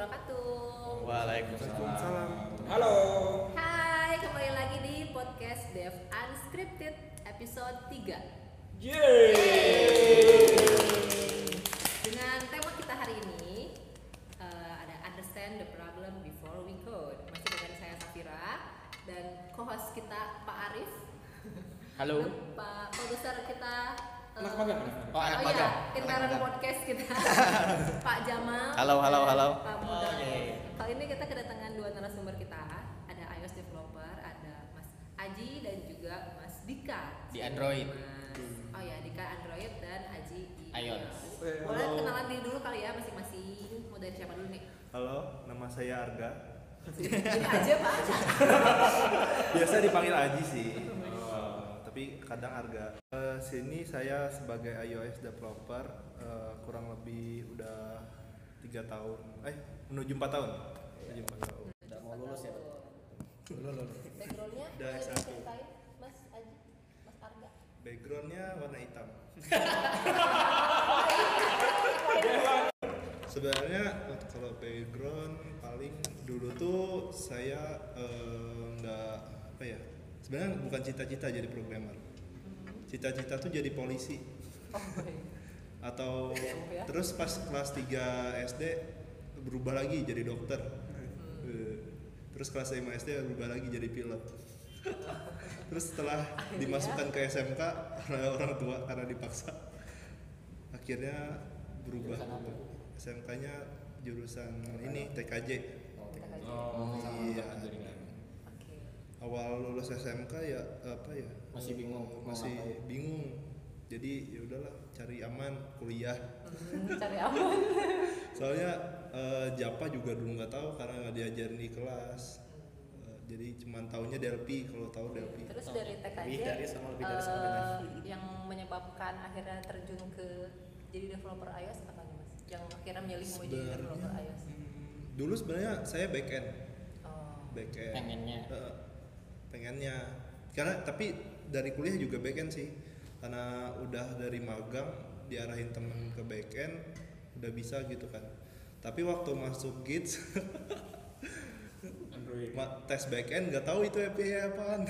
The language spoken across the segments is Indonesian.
wabarakatuh. Waalaikumsalam. Halo. Hai, kembali lagi di podcast Dev Unscripted episode 3 Yeay. Dengan tema kita hari ini eh, ada Understand the Problem Before We Code. Masih dengan saya Safira dan co-host kita Pak Arif. Halo. Pak produser kita Anak magang, anak magang. Oh, anak oh magang. iya, intern podcast kita Pak Jamal. Halo, halo, dan halo. Pak Muda. Oke. Kali ini kita kedatangan dua narasumber kita. Ada iOS developer, ada Mas Aji dan juga Mas Dika. Di Android. Mas, oh ya, Dika Android dan Aji di iOS. Eh, Boleh halo. kenalan diri dulu kali ya masing-masing. Mau dari siapa dulu nih? Halo, nama saya Arga. Ini aja Pak. Biasa dipanggil Aji sih. Tapi kadang Arga. Eh, sini saya sebagai iOS developer eh, kurang lebih udah tiga tahun. Eh, menuju empat tahun. Menuju empat tahun. Udah mau lulus ya? Lulus. Backgroundnya Udah boleh S1. diceritain, Mas Aji, Mas Arga. Backgroundnya warna hitam. Sebenarnya kalau background paling dulu tuh saya eh, nggak apa ya sebenarnya bukan cita-cita jadi programmer cita-cita tuh jadi polisi Oh, baik. atau ya. terus pas kelas 3 SD berubah lagi jadi dokter Eh, terus kelas 5 SD berubah lagi jadi pilot terus setelah dimasukkan ke SMK oleh orang tua karena dipaksa akhirnya berubah? SMK-nya jurusan ini TKJ Oh. iya Oke. Awal lulus SMK ya apa ya Masih bingung Eh, mau masih ngapain. bingung jadi ya udahlah cari aman kuliah Hmm, Cari aman. soalnya eh, Japa juga dulu nggak tahu karena nggak diajarin di kelas Eh, jadi cuman taunya Delphi kalau tahu Delphi Terus dari TKJ Lebih dari sama lebih dari sama dengan- yang menyebabkan akhirnya terjun ke jadi developer iOS apa nih mas? Yang akhirnya milih mau jadi developer iOS? hmm, dulu sebenarnya saya back end Oh, back end Pengennya. Eh, pengennya karena tapi dari kuliah juga back end sih karena udah dari magang diarahin temen ke back end udah bisa gitu kan tapi waktu masuk Gits Android. ma- tes back end nggak tahu itu API apaan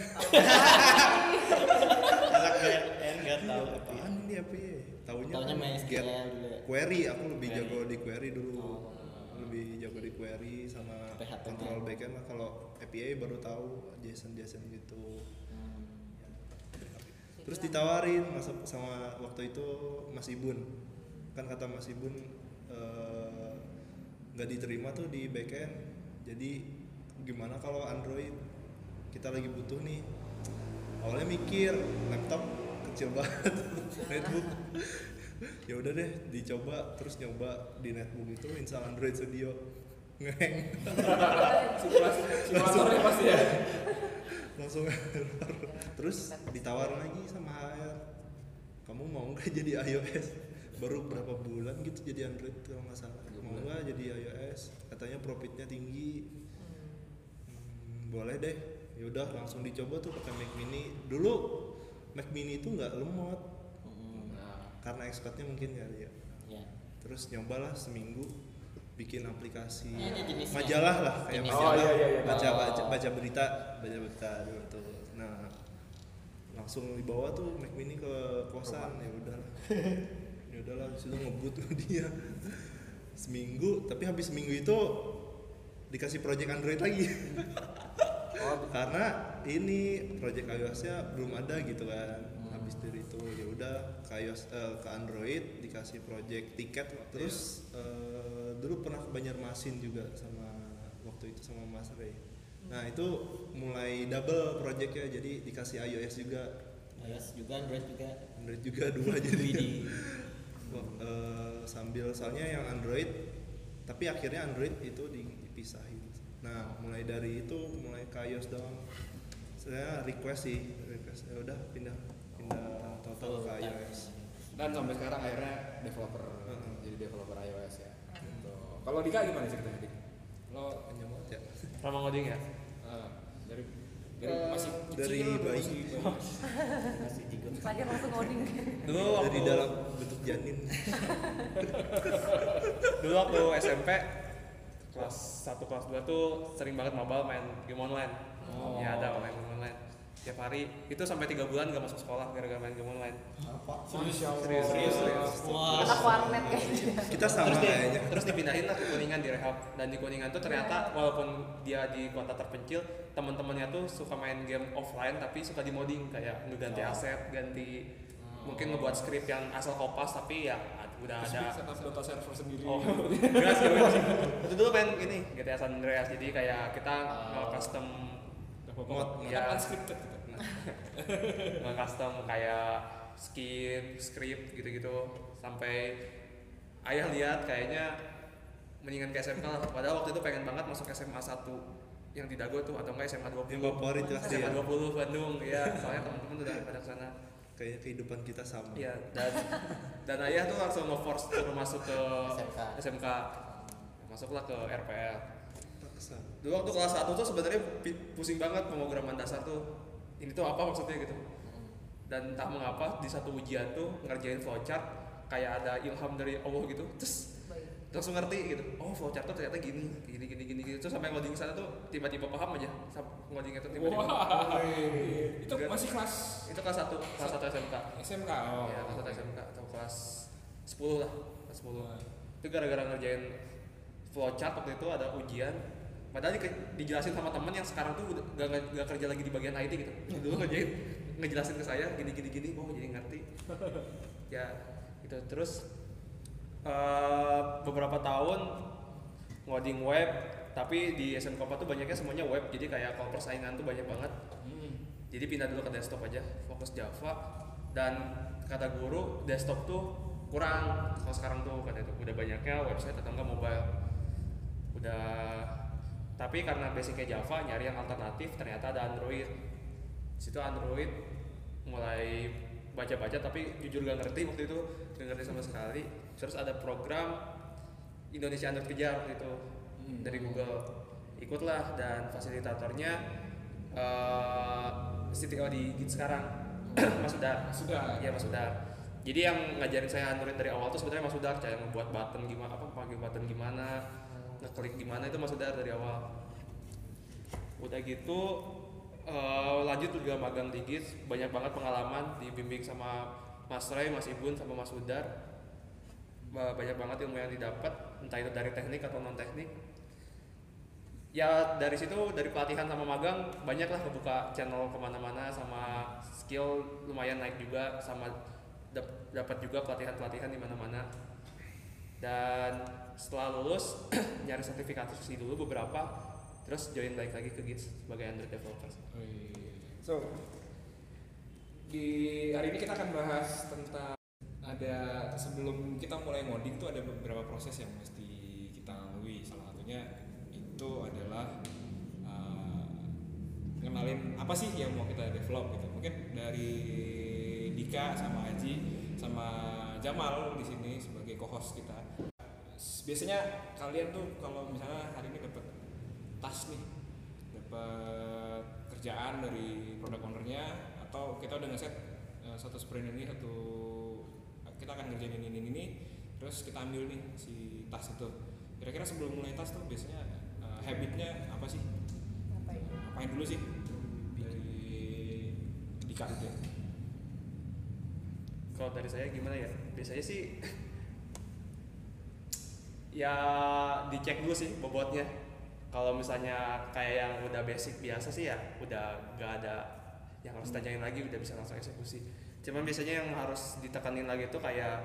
Anak BN nggak tahu apa. apaan ini API taunya Taunya kan MySQL dulu ya. query aku lebih jago di query dulu Oh. Lebih jago di query sama PHP. kontrol backend lah kalau API baru tahu JSON JSON gitu. Hmm. terus ditawarin masuk sama waktu itu Mas Ibun. Kan kata Mas Ibun eh, nggak diterima tuh di backend. Jadi gimana kalau Android? Kita lagi butuh nih. Awalnya mikir laptop kecil banget netbook ya udah deh dicoba terus nyoba di netbook itu install Android Studio. Ngeheng. Simulatornya pasti ya. langsung error. terus ditawarin lagi sama HR kamu mau nggak jadi iOS baru berapa bulan gitu jadi Android kalau nggak salah. Mau nggak jadi iOS katanya profitnya tinggi. Hmm, boleh deh. Yaudah langsung dicoba tuh pakai Mac Mini. Dulu Mac Mini itu nggak lemot. Karena expertnya mungkin kali ya Ya. terus nyobalah seminggu bikin aplikasi Ya, majalah lah kayak Jenisnya. majalah Oh, iya, iya, iya. baca Oh. baca baca berita baca berita dulu tuh nah langsung dibawa tuh Mac Mini ke kosan ya udahlah ya udahlah situ ngebut tuh dia seminggu tapi habis seminggu itu dikasih project Android lagi Oh, karena ini project iOS-nya belum ada gitu kan. Habis dari itu ya udah ke iOS eh, ke Android dikasih project tiket. Terus eh, dulu pernah ke Banjarmasin juga sama waktu itu sama Mas Ray nah itu mulai double projectnya jadi dikasih iOS juga. iOS juga Android juga. Android juga dua jadi. Eh, sambil soalnya yang Android tapi akhirnya Android itu di- dipisahin. Nah mulai dari itu mulai ke iOS doang. Saya request sih request. Ya udah pindah pindah total ke iOS Dan sampai sekarang akhirnya developer Heeh. jadi developer iOS ya. Gitu. Kalau Dika gimana ceritanya Dik? Lo Panjang banget ya Lama ngoding ya? eh, dari dari Eh, masih dari kecil, bayi. masih Masih jigot. Lahir langsung coding. Dulu waktu dari dalam bentuk janin dulu waktu SMP kelas 1 kelas 2 tuh sering banget mobile main game online. Oh. Ya ada main. Tiap hari itu sampai tiga bulan gak masuk sekolah gara-gara main game online. Apa? Serius ya Allah. Serius, serius, serius. Anak warnet kayaknya kita sama terus, di, kayaknya terus dipindahin lah ke Kuningan di rehab dan di Kuningan tuh ternyata walaupun dia di kota terpencil teman-temannya tuh suka main game offline tapi suka di modding kayak ngeganti Oh. aset ganti mungkin ngebuat script yang asal kopas tapi ya udah Terus ada setup Dota server sendiri. Oh, enggak sih. Itu dulu main ini GTA San Andreas. Jadi kayak kita nge-custom Udah Mod, ya. unscripted gitu. nge-custom kayak skin, script gitu-gitu sampai ayah lihat kayaknya mendingan ke SMK lah. Padahal waktu itu pengen banget masuk SMA 1 yang di Dago tuh atau enggak SMA 20. yang favorit pasti SMA ya 20 Bandung ya, soalnya teman-teman udah pada ke sana. kayaknya kehidupan kita sama Iya, dan dan ayah tuh langsung nge-force suruh masuk ke SMK. SMK. Masuklah ke RPL. Paksa Dulu waktu kelas 1 tuh sebenarnya pusing banget pemrograman dasar tuh. Ini tuh apa maksudnya gitu. Dan entah mengapa di satu ujian tuh ngerjain flowchart kayak ada ilham dari Allah gitu. Terus Baik. langsung ngerti gitu. Oh, flowchart tuh ternyata gini, gini gini gini gini. Terus sampai ngoding sana tuh tiba-tiba paham aja. Ngoding itu tiba-tiba. Wah. Itu masih kelas Itu kelas 1, kelas 1 SMK. SMK. Oh. Ya, kelas 1 SMK atau kelas 10 lah, kelas 10. Itu gara-gara ngerjain flowchart waktu itu ada ujian. Padahal di- dijelasin sama temen yang sekarang tuh udah gak, gak, gak kerja lagi di bagian IT gitu. Dulu ngerjain ngejelasin ke saya gini gini gini, oh jadi ngerti. Ya, gitu. Terus eh, beberapa tahun ngoding web, tapi di SMK 4 tuh banyaknya semuanya web. Jadi kayak kalau persaingan tuh banyak banget Hmm. jadi pindah dulu ke desktop aja fokus Java dan kata guru desktop tuh kurang kalau sekarang tuh kata itu udah banyaknya website atau enggak mobile udah tapi karena basicnya Java nyari yang alternatif ternyata ada Android. Di situ Android mulai baca-baca tapi jujur gak ngerti waktu itu gak ngerti sama sekali. Terus ada program Indonesia Android Kejar waktu itu Hmm. dari Google. Ikutlah dan fasilitatornya eh CTO di Git sekarang. Mas Udar. Sudah. Iya Mas Udar. Jadi yang ngajarin saya Android dari awal tuh sebenarnya Mas Udar cara membuat button gimana apa pakai button gimana ngeklik gimana itu Mas Udar dari awal? Udah gitu eh, lanjut juga magang di Git banyak banget pengalaman dibimbing sama Mas Ray, Mas Ibun sama Mas Udar. Ba- banyak banget ilmu yang didapat entah itu dari teknik atau non teknik ya dari situ dari pelatihan sama magang banyaklah kebuka channel ke mana-mana sama skill lumayan naik juga sama dap- dapat juga pelatihan-pelatihan di mana-mana dan setelah lulus nyari sertifikasi dulu beberapa terus join balik lagi ke Git sebagai Android developer Wih. So, di hari ini kita akan bahas tentang ada sebelum kita mulai ngoding tuh ada beberapa proses yang mesti kita lalui. Salah satunya itu adalah uh, ngenalin apa sih yang mau kita develop gitu. Mungkin dari Dika sama Aji sama Jamal di sini sebagai co-host kita. Biasanya kalian tuh kalau misalnya hari ini dapat tas nih, dapat kerjaan dari product ownernya atau kita udah ngeset uh, satu sprint ini satu kita akan ngerjain ini ini ini terus kita ambil nih si tas itu kira-kira sebelum mulai tas tuh biasanya uh, habitnya apa sih Ngapain? ngapain dulu sih dari Dika itu ya? kalau dari saya gimana ya biasanya sih ya dicek dulu sih bobotnya. Kalau misalnya kayak yang udah basic biasa sih ya udah gak ada yang harus tanyain lagi udah bisa langsung eksekusi. Cuman biasanya yang harus ditekanin lagi itu kayak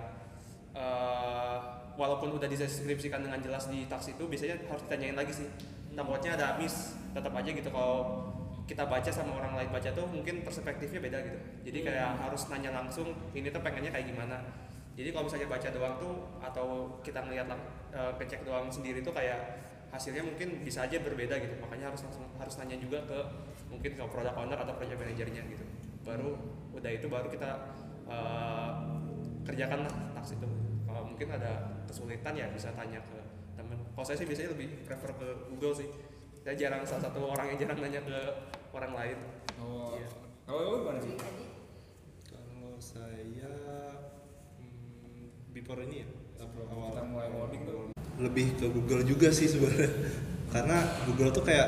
eh, walaupun udah dideskripsikan dengan jelas di taksi itu biasanya harus ditanyain lagi sih. Takutnya ada miss tetap aja gitu. Kalau kita baca sama orang lain baca tuh mungkin perspektifnya beda gitu. Jadi kayak harus nanya langsung ini tuh pengennya kayak gimana jadi kalau misalnya baca doang tuh atau kita ngeliat lang- eh, ngecek doang sendiri tuh kayak hasilnya mungkin bisa aja berbeda gitu. Makanya harus langsung harus nanya juga ke mungkin ke product owner atau project manajernya gitu. Baru udah itu baru kita eh, kerjakan lah task itu. Kalau mungkin ada kesulitan ya bisa tanya ke temen. Kalau saya sih biasanya lebih prefer ke Google sih. Saya jarang salah satu orang yang jarang nanya ke orang lain. Oh, Iya. kalau lu gimana? Sih? Kalau saya before ini ya? Sebelum awal kita mulai tuh. lebih ke Google juga sih sebenarnya. Karena Google tuh kayak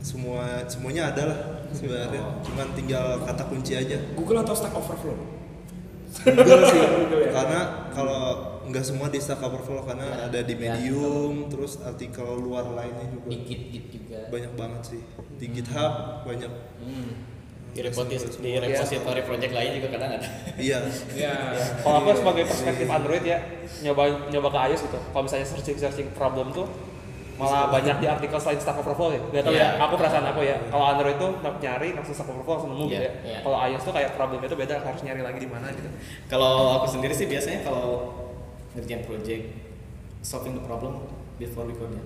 semua semuanya ada lah sebenarnya. Oh. cuman tinggal kata kunci aja. Google atau Stack Overflow? Google sih. Google ya? karena kalau nggak semua di Stack Overflow karena ada di Ya, Medium terus artikel luar lainnya juga. Di git git juga. Banyak banget sih. Di GitHub banyak. Hmm. Di repository, di repository project lain juga kadang ada. iya ya Kalau aku sebagai perspektif Android ya nyoba nyoba ke iOS gitu. Kalau misalnya searching searching problem tuh malah banyak di artikel selain Stack Overflow ya. Gak tau Iya. ya. Aku perasaan aku ya. Kalau Android tuh nyari langsung Stack Overflow langsung nemu gitu Iya, ya. iya. Kalau iOS tuh kayak problemnya tuh beda harus nyari lagi di mana gitu. Kalau aku sendiri sih biasanya kalau ngerjain project solving the problem before we code ya.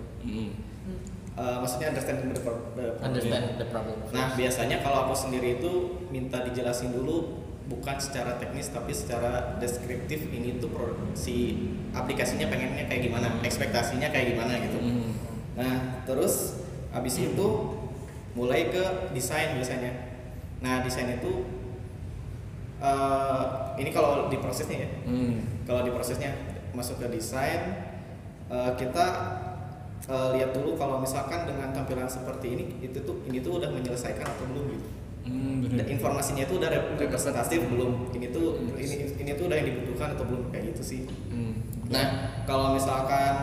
Eh, maksudnya understanding the, pro- the problem. understand the problem Nah biasanya kalau aku sendiri itu minta dijelasin dulu bukan secara teknis tapi secara deskriptif ini tuh pro- si aplikasinya pengennya kayak gimana, ekspektasinya kayak gimana gitu. Hmm. Nah terus habis itu mulai ke desain biasanya. Nah desain itu eh, ini kalau di prosesnya ya. Hmm. Kalau di prosesnya masuk ke desain eh, kita eh, lihat dulu kalau misalkan dengan tampilan seperti ini itu tuh ini tuh udah menyelesaikan atau belum gitu. Hmm, Dan bener. informasinya itu udah rep- representatif belum ini tuh ini ini tuh udah yang dibutuhkan atau belum kayak gitu sih. Hmm. Nah kalau misalkan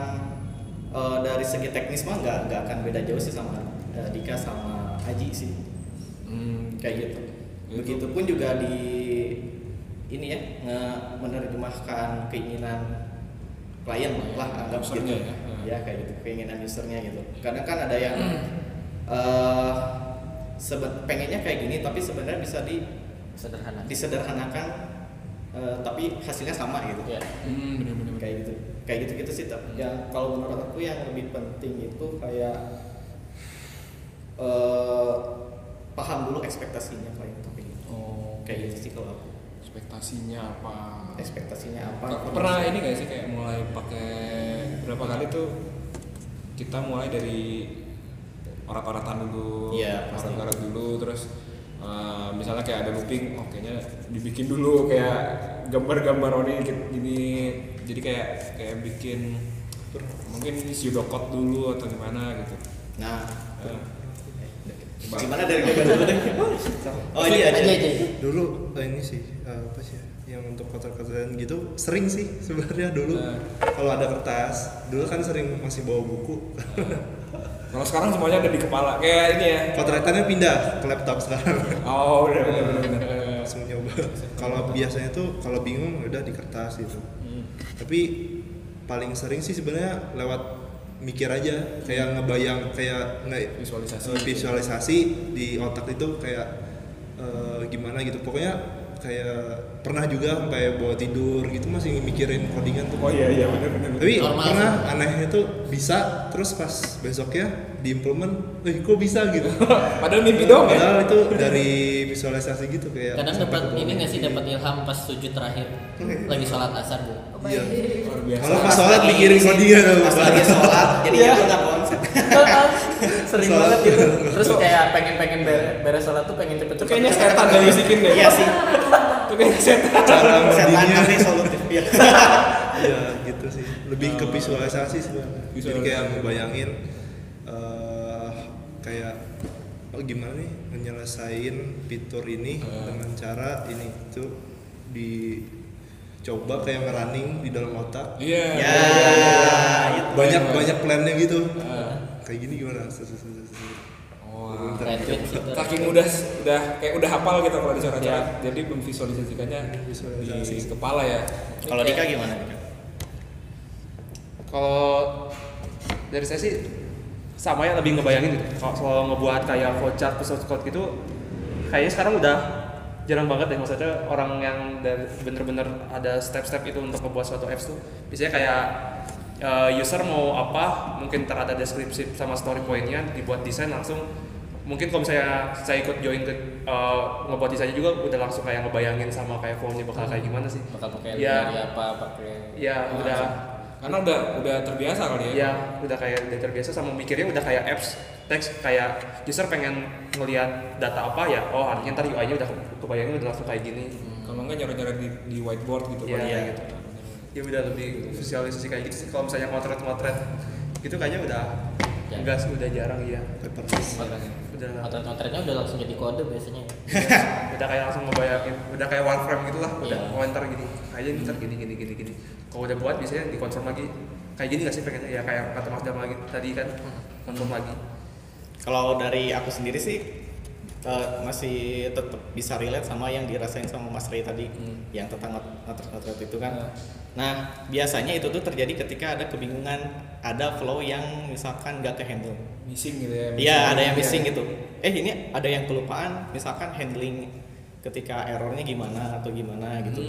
eh, dari segi teknis mah nggak nggak akan beda jauh sih sama eh, Dika sama Aji sih Hmm. kayak gitu. Itu. Begitupun juga di ini ya menerjemahkan keinginan klien lah anggap gitu ya. Ya kayak gitu keinginan usernya gitu. Kadang kan ada yang eh sebe- pengennya kayak gini tapi sebenarnya bisa di sederhana. disederhanakan eh, tapi hasilnya sama gitu. Ya Hmm, bener-bener. kayak gitu. Kayak gitu gitu sih tapi yang kalau menurut aku yang lebih penting itu kayak eh paham dulu ekspektasinya klien itu kayak gitu Oh, kayak gitu sih kalau aku. Ekspektasinya apa? ekspektasinya apa? Per- Pernah ini gak sih kayak mulai pakai berapa kali tuh kita mulai dari orat-oratan dulu, Iya, pasti. orat-orat dulu, terus uh, misalnya kayak ada looping, oh kayaknya dibikin dulu kayak gambar-gambar oh ini gini, jadi kayak kayak bikin mungkin pseudocode dulu atau gimana gitu. nah Eh, gimana dari gue dulu deh oh ini aja aja dulu eh, ini sih eh, apa sih ya, yang untuk kotor-kotoran gitu sering sih sebenarnya dulu Nah. kalau ada kertas dulu kan sering masih bawa buku Kalau sekarang semuanya ada di kepala kayak ini ya. kotorannya pindah ke laptop sekarang Oh, benar benar benar. langsung nyoba kalau biasanya tuh kalau bingung udah di kertas gitu Hmm. tapi paling sering sih sebenarnya lewat mikir aja kayak ngebayang kayak nge Visualisasi. visualisasi di otak itu kayak eh, gimana gitu pokoknya kayak pernah juga sampai bawa tidur gitu masih mikirin codingan tuh. Oh iya iya benar benar. tapi Normal pernah anehnya tuh bisa terus pas besoknya diimplement eh kok bisa? gitu. Padahal mimpi dong ya. padahal itu dari visualisasi gitu kayak kadang dapat ini nggak sih dapat ilham pas sujud terakhir? Lagi sholat asar bu. Iya. Kalau pas sholat mikirin codingan pas lagi sholat jadi Iya. aku nggak sering Sholat. banget gitu terus kayak pengen pengen beres, sholat tuh pengen Itu cepet-cepet kayaknya setan dari bisikin deh. iya sih Itu kayaknya setan. cara setan tapi solutif ya Iya gitu sih lebih ke visualisasi sebenarnya jadi kayak ngebayangin eh, kayak oh gimana nih menyelesain fitur ini Eh. dengan cara ini itu dicoba kayak ngerunning di dalam otak Iya. ya itu banyak banyak plannya gitu Eh. Kayak gini gimana itu. Saking udah udah kayak udah hafal gitu kalau dicoret-coret. Jadi memvisualisasikannya Visualisasi. di kepala ya. kalau Dika gimana Kalau dari saya sih sama ya lebih ngebayangin gitu. Kalau soal ngebuat kayak flowchart source code gitu, kayaknya sekarang udah jarang banget deh maksudnya orang yang dari bener-bener ada step-step itu untuk membuat suatu apps tuh biasanya kayak eh, user mau apa mungkin ntar ada deskripsi sama story pointnya dibuat desain langsung mungkin kalau misalnya saya ikut join ke eh, ngebuat desainnya juga udah langsung kayak ngebayangin sama kayak formnya bakal kayak gimana sih bakal pakai Iya. dari apa pakai ya udah Karena udah udah terbiasa kali ya. ya udah kayak udah terbiasa sama mikirnya udah kayak apps teks kayak user pengen ngelihat data apa ya oh artinya ntar UI-nya udah kebayangnya udah langsung kayak gini Kalau enggak nyoret-nyoret di, di whiteboard gitu Iya, Pak. iya, gitu. Ya udah lebih visualisasi kayak gitu sih. Kalau misalnya motret-motret gitu kayaknya udah Ya. enggak sih udah jarang Paperless. udah. Motret-motretnya udah langsung jadi kode biasanya. udah kayak langsung ngebayangin udah kayak warframe gitu lah udah Iya. komentar gini. Kayaknya ntar gini gini gini gini. Kalau udah buat biasanya dikonfirm lagi. Kayak gini gak sih pengennya ya kayak kata Mas Dam lagi tadi kan konfirm lagi. Kalau dari aku sendiri sih eh, masih tetap bisa relate sama yang dirasain sama Mas Ray tadi yang tentang notret-notret itu kan. Nah biasanya itu tuh terjadi ketika ada kebingungan, ada flow yang misalkan nggak ke handle. missing gitu ya Iya ada yang Iya. missing gitu. Eh ini ada yang kelupaan, misalkan handling ketika errornya gimana atau gimana gitu.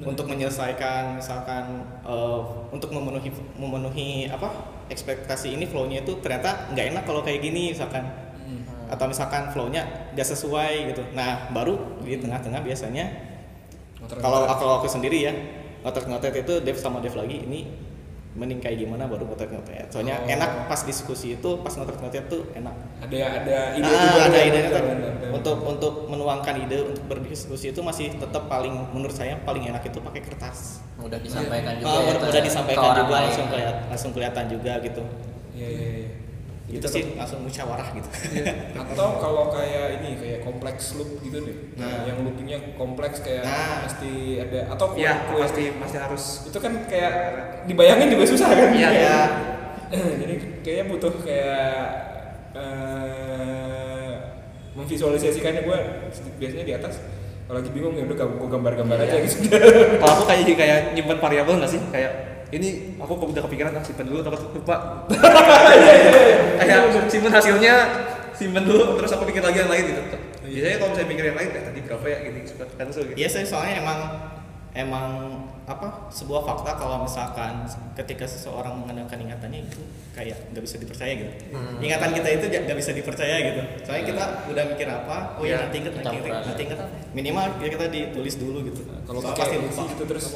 untuk menyelesaikan misalkan eh, untuk memenuhi memenuhi apa ekspektasi ini flow-nya itu ternyata nggak enak kalau kayak gini misalkan atau misalkan flow-nya nggak sesuai gitu. Nah baru di tengah-tengah biasanya kalau kalau aku sendiri ya ngotot-ngotot itu dev sama dev lagi ini mending kayak gimana baru ngotot-ngotot soalnya Oh. enak pas diskusi itu pas ngotot-ngotot tuh enak ada ada ide Ah, juga ada ya, ide kan benar. untuk untuk menuangkan ide untuk berdiskusi itu masih tetap paling menurut saya paling enak itu pakai kertas Udah disampaikan juga. Ah, ya, udah, disampaikan juga langsung kelihatan langsung kelihatan juga gitu Iya iya iya. Itu tetap- sih langsung musyawarah gitu Atau kalau kayak ini kayak kompleks loop gitu deh. Nah. yang loopingnya kompleks kayak Nah. mesti ada atau kue, iya kue- pasti pasti harus itu kan kayak dibayangin juga susah kan? Iya, iya. Jadi kayaknya butuh kayak eh memvisualisasikannya gue biasanya di atas kalau lagi bingung ya udah gue gambar-gambar aja Iya. gitu. kalau aku kayak kayak nyimpen variabel nggak sih kayak ini aku kok udah kepikiran ah simpen dulu takut lupa. Kayak simpen hasilnya simpen dulu terus aku pikir lagi yang lain gitu. Biasanya kalau misalnya mikir yang lain eh tadi berapa ya gini suka cancel gitu. Iya sih soalnya emang emang apa sebuah fakta kalau misalkan ketika seseorang mengandalkan ingatannya itu kayak nggak bisa dipercaya gitu. Ingatan kita itu nggak bisa dipercaya gitu. Soalnya kita udah mikir apa oh Iya, ya nanti inget nanti inget nanti inget minimal ya kita ditulis dulu gitu. Kalau pasti lupa. Gitu terus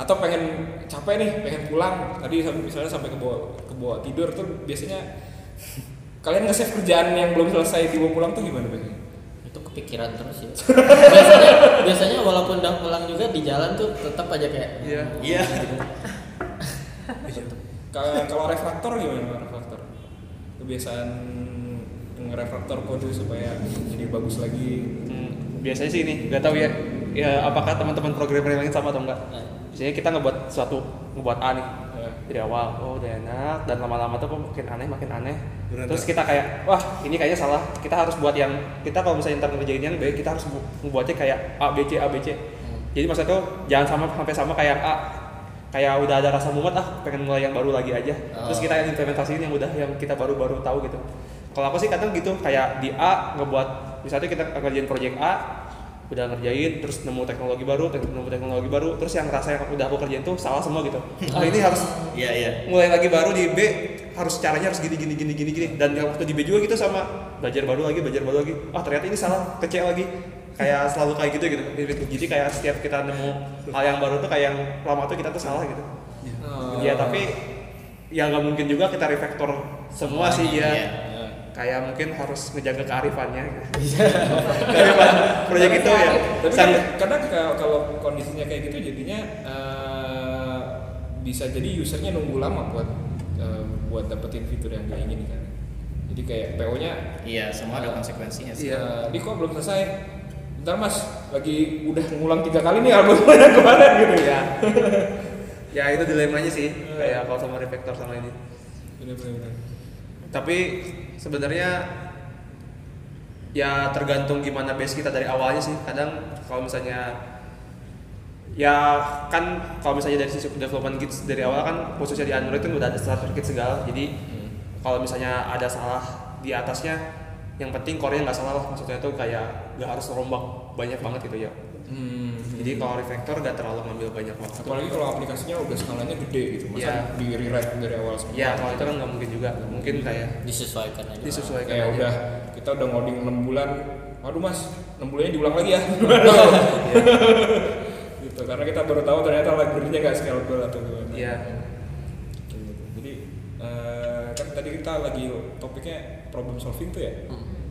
atau pengen capek nih pengen pulang tadi misalnya sampai ke bawah ke bawah tidur tuh biasanya kalian nge-save kerjaan yang belum selesai dibawa pulang tuh gimana biasanya? itu kepikiran terus ya biasanya biasanya walaupun udah pulang juga di jalan tuh tetap aja kayak Iya. iya Ka- Kalau refraktor gimana refraktor? Kebiasaan ngerefraktor kode supaya jadi bagus lagi. Hmm, biasanya sih ini nggak tahu ya ya apakah teman-teman programmer yang lain sama atau enggak? Nah. biasanya kita ngebuat suatu ngebuat A nih. Ya. dari awal oh udah enak dan lama-lama tuh kok makin aneh makin aneh. Terus kita kayak wah ini kayaknya salah. Kita harus buat yang kita kalau misalnya ntar ngerjain yang B kita harus bu- ngebuatnya kayak A B C A B C. Jadi maksudnya tuh jangan sama sampai sama kayak A. Kayak udah ada rasa mumet ah pengen mulai yang baru lagi aja. Terus Oh. kita yang implementasiin yang udah yang kita baru-baru tahu gitu. Kalau aku sih kadang gitu kayak di A ngebuat misalnya kita ngerjain project A udah ngerjain terus nemu teknologi baru nemu teknologi baru terus yang rasa yang udah aku kerjain tuh salah semua gitu. Oh ini harus iya iya. mulai lagi baru di B harus caranya harus gini gini gini gini gini. Dan waktu di B juga gitu sama belajar baru lagi belajar baru lagi. Ah ternyata ini salah kecil lagi. Kayak selalu kayak gitu gitu. Jadi kayak setiap kita nemu hal yang baru tuh kayak yang lama tuh kita tuh salah gitu. Oh. ya tapi ya nggak mungkin juga kita refactor semua sih ya Iya. Kayak mungkin harus ngejaga kearifannya gitu. kearifan proyek itu ya Tapi Sang- kan kadang kalau- kondisinya kayak gitu jadinya eh, bisa jadi usernya nunggu lama buat eh, buat dapetin fitur yang dia inginkan. Jadi kayak PO-nya iya semua ada konsekuensinya sih Iya, ini kok belum selesai. Bentar mas, lagi udah ngulang tiga kali nih albumnya kemarin gitu ya. ya ya itu dilemanya sih kayak kalau sama refactor sama ini Bener-bener. tapi sebenarnya ya tergantung gimana base kita dari awalnya sih. Kadang kalau misalnya ya kan kalau misalnya dari sisi development kits dari awal kan khususnya di Android kan udah ada starter kit segala. Jadi kalau misalnya ada salah di atasnya yang penting core-nya nggak salah lah. Maksudnya tuh kayak nggak harus rombak banyak banget gitu ya Hmm. jadi kalau refactor nggak terlalu ngambil banyak waktu Apalagi kalau aplikasinya udah skalanya gede gitu, masa Iya. di rewrite dari awal semua. ya kalau itu kan nggak mungkin juga mungkin kayak disesuaikan aja disesuaikan Kayak aja. udah kita udah ngoding 6 bulan, aduh mas, 6 bulannya diulang lagi ya. gitu, karena kita baru tahu ternyata library-nya nggak scalable atau gimana. Iya. Gitu. Jadi eh, kan tadi kita lagi topiknya problem solving tuh ya.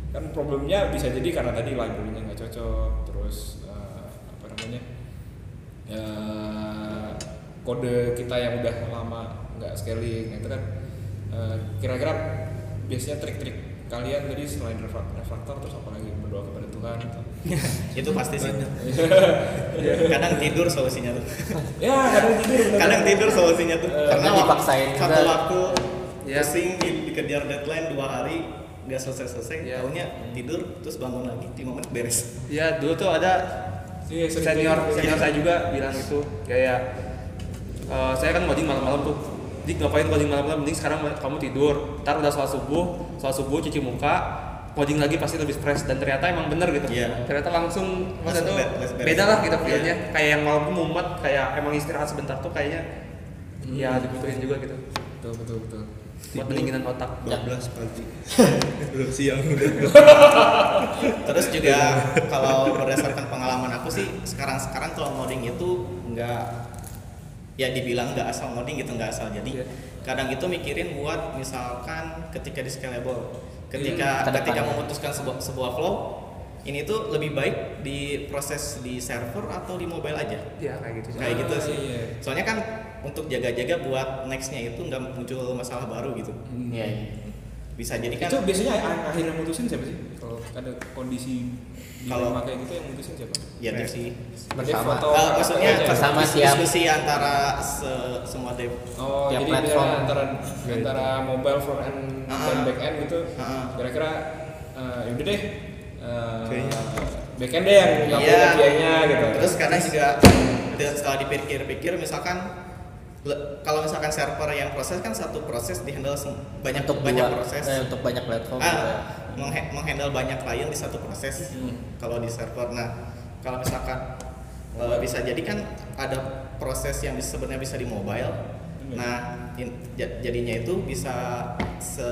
Kan problemnya bisa jadi karena tadi library-nya nggak cocok, terus eh? Ya, kode kita yang udah lama nggak scaling nah, itu kan eh, kira-kira biasanya trik-trik kalian tadi selain refrak- refraktor terus apa lagi? Berdoa kepada Tuhan atau? Itu pasti sih. Kadang tidur solusinya tuh. Ya kadang tidur kadang tidur solusinya tuh. Eh, karena dipaksain satu juga. waktu Ya. pusing di- dikejar deadline dua hari nggak selesai selesai Ya. tahunya tidur terus bangun lagi di momen beres. Ya dulu tuh ada Iya, senior kayak gitu. senior saya juga bilang itu kayak eh, saya kan ngoding malam-malam tuh. Di ngapain ngoding malam-malam? Mending sekarang kamu tidur. Ntar udah sholat subuh sholat subuh cuci muka ngoding lagi pasti lebih fresh. Dan ternyata emang bener gitu. Iya. ternyata langsung maksudnya tuh beda lah gitu Iya. feelnya kayak yang malam tuh mumet kayak emang istirahat sebentar tuh kayaknya ya dibutuhin juga gitu. Betul betul betul buat pendinginan otak. 12 pagi. Belum siang. Udah terus juga kalau berdasarkan pengalaman aku sih sekarang sekarang kalau ngoding itu nggak ya dibilang nggak asal ngoding gitu nggak asal jadi. Iya. kadang itu mikirin buat misalkan ketika di scalable ketika ke ketika memutuskan sebuah sebuah flow ini tuh lebih baik di proses di server atau di mobile aja? Ya kayak gitu sih. Kayak gitu Ah, sih iya. soalnya kan untuk jaga-jaga buat nextnya itu nggak muncul masalah baru gitu Iya. iya. bisa jadi kan itu biasanya yang akhirnya mutusin siapa sih kalau ada kondisi Kalau- kayak gitu yang mutusin siapa ya dev sih Bersama. foto Eh, maksudnya aja. bersama siap. diskusi antara se- semua dev Oh, Tiap jadi platform. antara antara mobile front end dan Ah. back end gitu. Ah. Kira-kira eh yaudah deh. eh, Kayaknya. back end deh yang Iya. API-nya gitu. Terus kadang juga dan setelah dipikir-pikir misalkan kalau misalkan server yang proses kan satu proses dihandle banyak untuk banyak dua- proses. eh, untuk banyak platform gitu ya. ah, mengha- menghandle banyak klien di satu proses kalau di server. Nah, kalau misalkan eh, bisa jadi kan ada proses yang sebenarnya bisa di mobile. Nah, in- ja- jadinya itu bisa se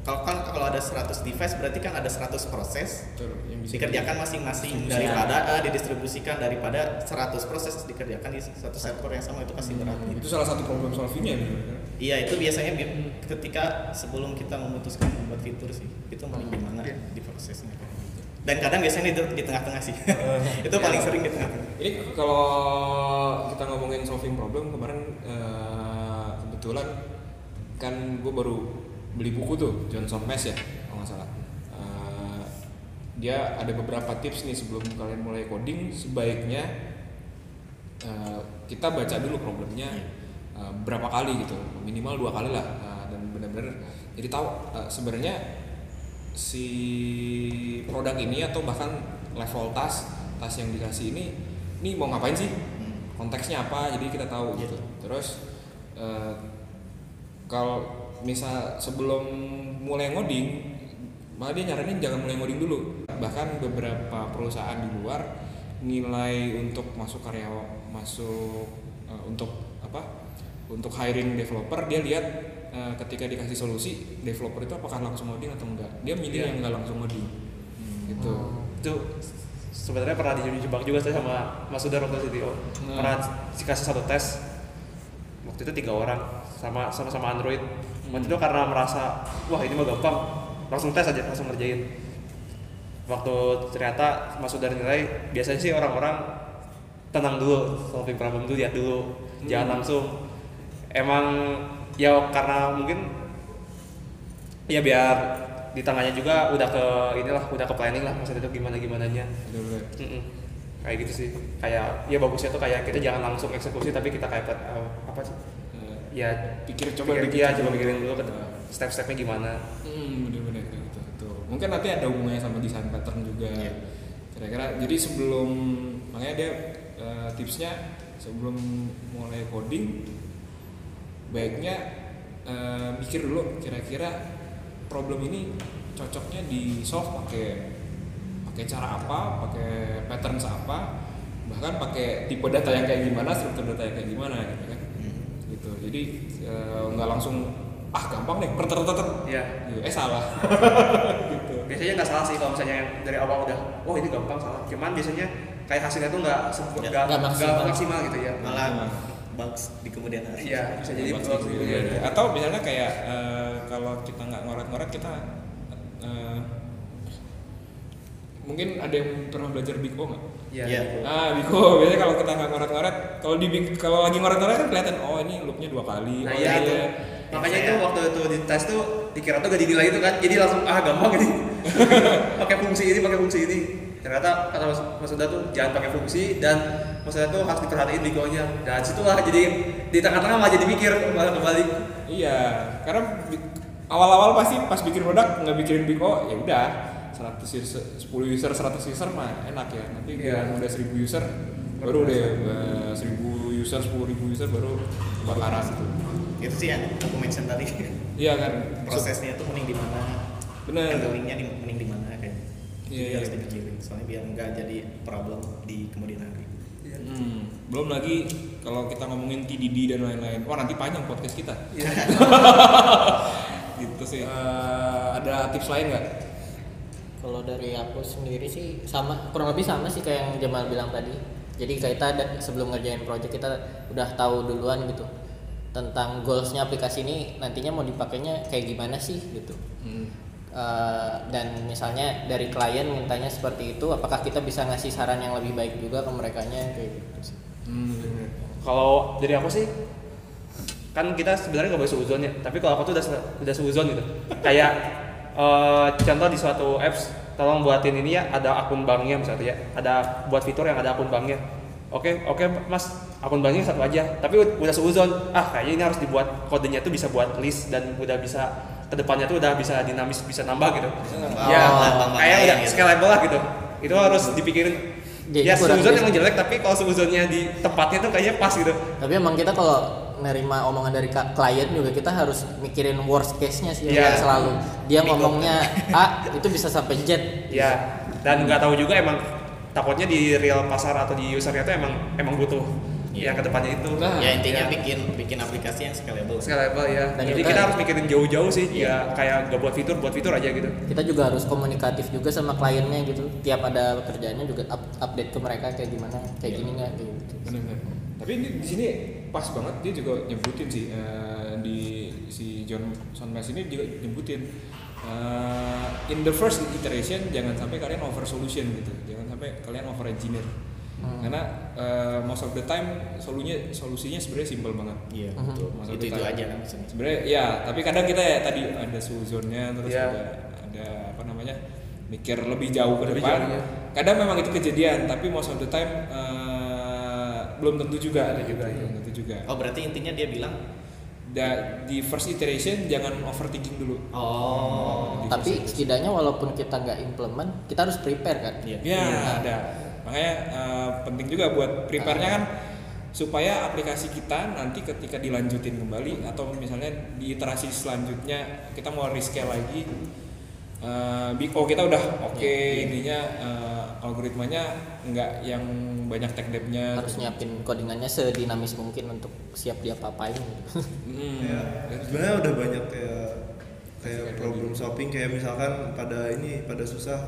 kalau kan kalau ada 100 device berarti kan ada 100 proses Betul, dikerjakan masing-masing daripada eh, didistribusikan daripada 100 proses dikerjakan di satu server yang sama itu pasti berat gitu. itu salah satu problem solvingnya gitu. Iya itu biasanya bi- ketika sebelum kita memutuskan membuat fitur sih itu paling gimana Iya. di prosesnya gitu. Dan kadang biasanya di, di tengah-tengah sih. itu paling sering di tengah-tengah. Ini kalau kita ngomongin solving problem kemarin eh, kebetulan kan gue baru beli buku tuh Johnson Mess ya kalau nggak salah. Dia ada beberapa tips nih sebelum kalian mulai coding. Sebaiknya eh, kita baca dulu problemnya eh, berapa kali gitu. Minimal dua kali lah eh, dan benar-benar jadi tahu eh, sebenarnya si produk ini atau bahkan level tas tas yang dikasih ini ini mau ngapain sih? Konteksnya apa? Jadi kita tahu gitu. Terus eh, kalau misal sebelum mulai ngoding malah dia nyaranin jangan mulai ngoding dulu. Bahkan beberapa perusahaan di luar nilai untuk masuk karyawan masuk eh, untuk apa? Untuk hiring developer dia lihat eh, ketika dikasih solusi developer itu apakah langsung ngoding atau enggak. Dia milih Iya. yang enggak langsung ngoding. Gitu. Itu sebenarnya pernah dijebak juga saya sama Mas Sudar waktu CTO Hmm. pernah dikasih satu tes waktu itu tiga orang sama sama sama Android. Waktu itu karena merasa wah ini mah gampang langsung tes aja langsung ngerjain. Waktu ternyata Mas Sudar nilai biasanya sih orang-orang tenang dulu solving problem dulu lihat dulu jangan langsung. Emang ya karena mungkin ya biar di tengahnya juga udah ke inilah udah ke planning lah maksudnya itu gimana gimana nya kayak gitu sih. Kayak ya bagusnya tuh kayak kita jangan langsung eksekusi tapi kita kayak eh, apa sih? Eh, ya pikir coba pikir, pikir ya coba pikirin dulu ke step-stepnya gimana. Hmm, bener-bener kayak gitu, betul. Mungkin nanti ada hubungannya sama desain pattern juga. Iya. Kira-kira jadi sebelum makanya dia eh, tipsnya sebelum mulai coding baiknya eh, mikir dulu kira-kira problem ini cocoknya di solve pakai pakai cara apa, pakai patterns apa, bahkan pakai tipe data yang kayak gimana, struktur data yang kayak gimana gitu kan. Gitu. Jadi eh, nggak langsung ah gampang deh, per ter ter ter. ya. Eh salah. gitu. biasanya nggak salah sih kalau misalnya yang dari awal udah oh ini gampang salah cuman biasanya kayak hasilnya tuh nggak sempur- Ya, nggak maksimal. maksimal gitu ya Malah bugs di kemudian hari. iya bisa jadi Bugs bugs gitu. gitu ya. Atau misalnya kayak eh, kalau kita nggak ngoret-ngoret kita eh, mungkin ada yang pernah belajar Big O nggak? Iya. Iya. Ah, Big O biasanya kalau kita nggak ngoret-ngoret, kalau di kalau lagi ngoret-ngoret kan kelihatan oh ini loopnya dua kali. Nah oh, iya ini itu. ya. Makanya itu waktu itu di tes tuh dikira tuh gak dinilai itu kan. Jadi langsung ah gampang ini. pakai fungsi ini, pakai fungsi ini. Ternyata kata Mas, Mas Uda tuh jangan pakai fungsi dan maksudnya tuh harus diperhatiin bigonya. Dan situlah jadi di tengah-tengah malah jadi mikir malah kembali. Iya, karena awal-awal pasti pas bikin produk nggak bikin Big O, ya udah 100 user, 10 user, 100 user mah enak ya. Nanti kalau udah 1000 user baru deh eh, 1000 user, 10.000 user baru kebakaran gitu. Itu sih yang aku mention tadi. Iya kan? Prosesnya tuh mending di mana? Bener. Handlingnya di, mending di mana kayak. Iya, Jadi iya. harus dipikirin soalnya biar nggak jadi problem di kemudian hari. Hmm, belum lagi kalau kita ngomongin TDD dan lain-lain. Wah, nanti panjang podcast kita. gitu sih. Eh, ada tips lain nggak? Kalau dari aku sendiri sih sama kurang lebih sama sih kayak yang Jamal bilang tadi. Jadi kita ada, sebelum ngerjain project kita udah tahu duluan gitu tentang goalsnya aplikasi ini nantinya mau dipakainya kayak gimana sih gitu. Hmm. Eh, dan misalnya dari klien mintanya seperti itu, apakah kita bisa ngasih saran yang lebih baik juga ke mereka kayak gitu. Hmm. Kalau dari aku sih kan kita sebenarnya nggak boleh seuzon ya. Tapi kalau aku tuh udah udah seuzon gitu. Kayak eh, contoh di suatu apps tolong buatin ini ya ada akun banknya misalnya ya ada buat fitur yang ada akun banknya oke oke mas akun banknya satu aja tapi ud- udah seuzon ah kayaknya ini harus dibuat kodenya tuh bisa buat list dan udah bisa ke depannya tuh udah bisa dinamis bisa nambah gitu nambah. ya Oh, kayak udah gitu. scalable lah gitu itu harus dipikirin Jadi ya seuzon basic. emang jelek tapi kalau seuzonnya di tempatnya tuh kayaknya pas gitu Tapi emang kita kalau nerima omongan dari klien juga kita harus mikirin worst case-nya sih Iya. selalu. Dia Bingung. ngomongnya A itu bisa sampai Z. Ya, dan nggak tahu juga emang takutnya di real pasar atau di usernya itu emang emang butuh Iya. yang ke depannya itu. Nah, ya intinya ya. bikin bikin aplikasi yang scalable. scalable ya. Dan Jadi juga- kita harus mikirin jauh-jauh sih. Iya. Ya kayak nggak buat fitur, buat fitur aja gitu. Kita juga harus komunikatif juga sama kliennya gitu. Tiap ada pekerjaannya juga up- update ke mereka kayak gimana, kayak gini nggak gitu. Benar-benar. Tapi ini di sini pas banget dia juga nyebutin sih eh, di si John Sonmes ini juga nyebutin eh, in the first iteration jangan sampai kalian over solution gitu. Jangan sampai kalian over engineer. Hmm. Karena eh, most of the time solusinya solusinya sebenarnya simple banget. Iya, Mhm. betul. Maksud Itu itu kita- aja kan maksudnya. Sebenarnya ya, tapi kadang kita ya tadi ada suzonnya terus Iya. ada ada apa namanya? mikir lebih jauh ke Lebih depan. jauh, iya. Kadang memang itu kejadian, tapi most of the time eh, belum tentu juga ada juga, belum tentu juga. Oh, berarti intinya dia bilang Da- di first iteration jangan overthinking dulu. oh, Di Tapi setidaknya walaupun kita nggak implement, kita harus prepare kan. iya. Ya, ada. Makanya eh, penting juga buat prepare-nya kan supaya aplikasi kita nanti ketika dilanjutin kembali atau misalnya di iterasi selanjutnya kita mau rescale lagi eh, Big O kita udah oke Iya. intinya eh, algoritmanya nggak yang banyak tech debt-nya Harus nyiapin codingannya sedinamis mungkin untuk siap diapa-apain gitu. Hmm. Ya, sebenarnya udah banyak kayak kayak problem solving kayak misalkan pada ini pada susah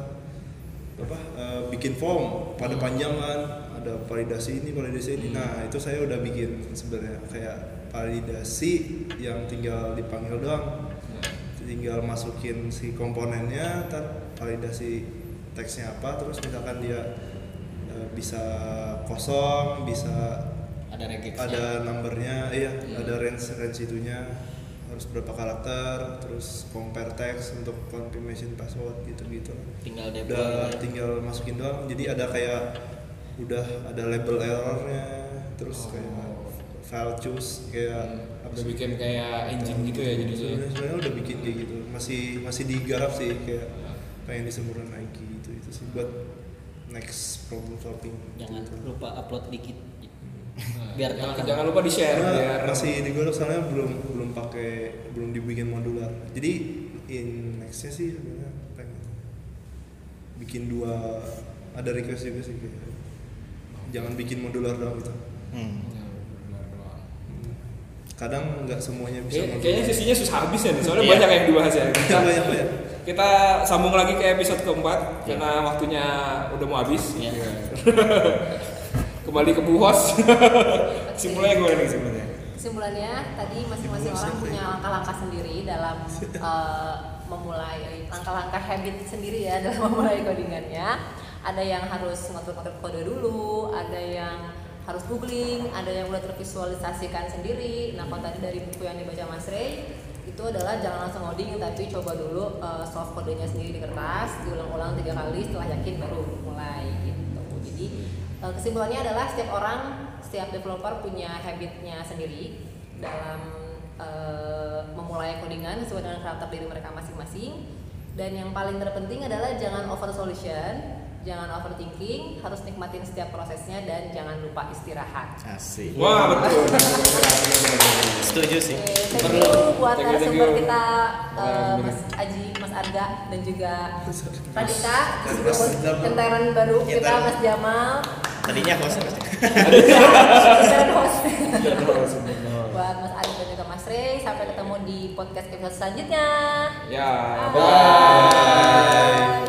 apa eh, bikin form. Pada panjang kan ada validasi ini validasi ini. Nah itu saya udah bikin sebenarnya. Kayak validasi yang tinggal dipanggil doang. Tinggal masukin si komponennya ntar validasi teksnya apa terus misalkan dia eh, bisa kosong bisa Ada ada numbernya iya ada range range itunya harus berapa karakter terus compare text untuk confirmation password gitu gitu tinggal udah deploy. tinggal masukin doang. Jadi ada kayak udah ada label errornya terus kayak file choose kayak apa udah bikin kayak engine gitu ya jadinya sebenarnya sebenarnya udah bikin kayak gitu. Masih masih digarap sih kayak pengen disempurnain lagi gitu itu sih buat next problem solving Jangan gitu. lupa upload dikit. Nah, Biar jangan, jangan lupa di share Karena biar masih digodok soalnya belum belum pakai belum dibikin modular. Jadi in nextnya sih sebenarnya pengen bikin dua ada request juga sih kayak jangan bikin modular doang gitu. Hmm. Ya. Hmm. Kadang nggak semuanya bisa kayaknya sesinya susah habis ya nih, soalnya Iya. banyak yang dibahas ya. Iya, banyak banyak. Kita sambung lagi ke episode keempat karena waktunya udah mau habis. Iya. Kembali ke Bu Hos. Simulnya gimana nih? Kesimpulannya tadi masing-masing orang punya langkah-langkah sendiri dalam eh, memulai langkah-langkah habit sendiri ya dalam memulai codingannya. Ada yang harus ngotot-ngotot kode dulu, ada yang harus googling, ada yang udah tervisualisasikan sendiri. Nah, kalau tadi dari buku yang dibaca Mas Ray itu adalah jangan langsung coding tapi coba dulu uh, solve kodenya sendiri di kertas, diulang-ulang tiga kali setelah yakin baru mulai gitu. Uh, kesimpulannya adalah setiap orang, setiap developer punya habitnya sendiri dalam uh, memulai codingan sesuai dengan karakter diri mereka masing-masing. Dan yang paling terpenting adalah jangan over solution, jangan overthinking, harus nikmatin setiap prosesnya dan jangan lupa istirahat. Asik. Wah betul. Setuju sih. Thank Perlu. buat Thank you, thank narasumber you. kita uh. Mas Aji, Mas Arga dan juga Radita, Mas kenteran baru kita. Mas Jamal, Tadinya host. Iya, buat Mas Arga dan juga Mas Rey, sampai ketemu di podcast episode selanjutnya. Ya, Bye.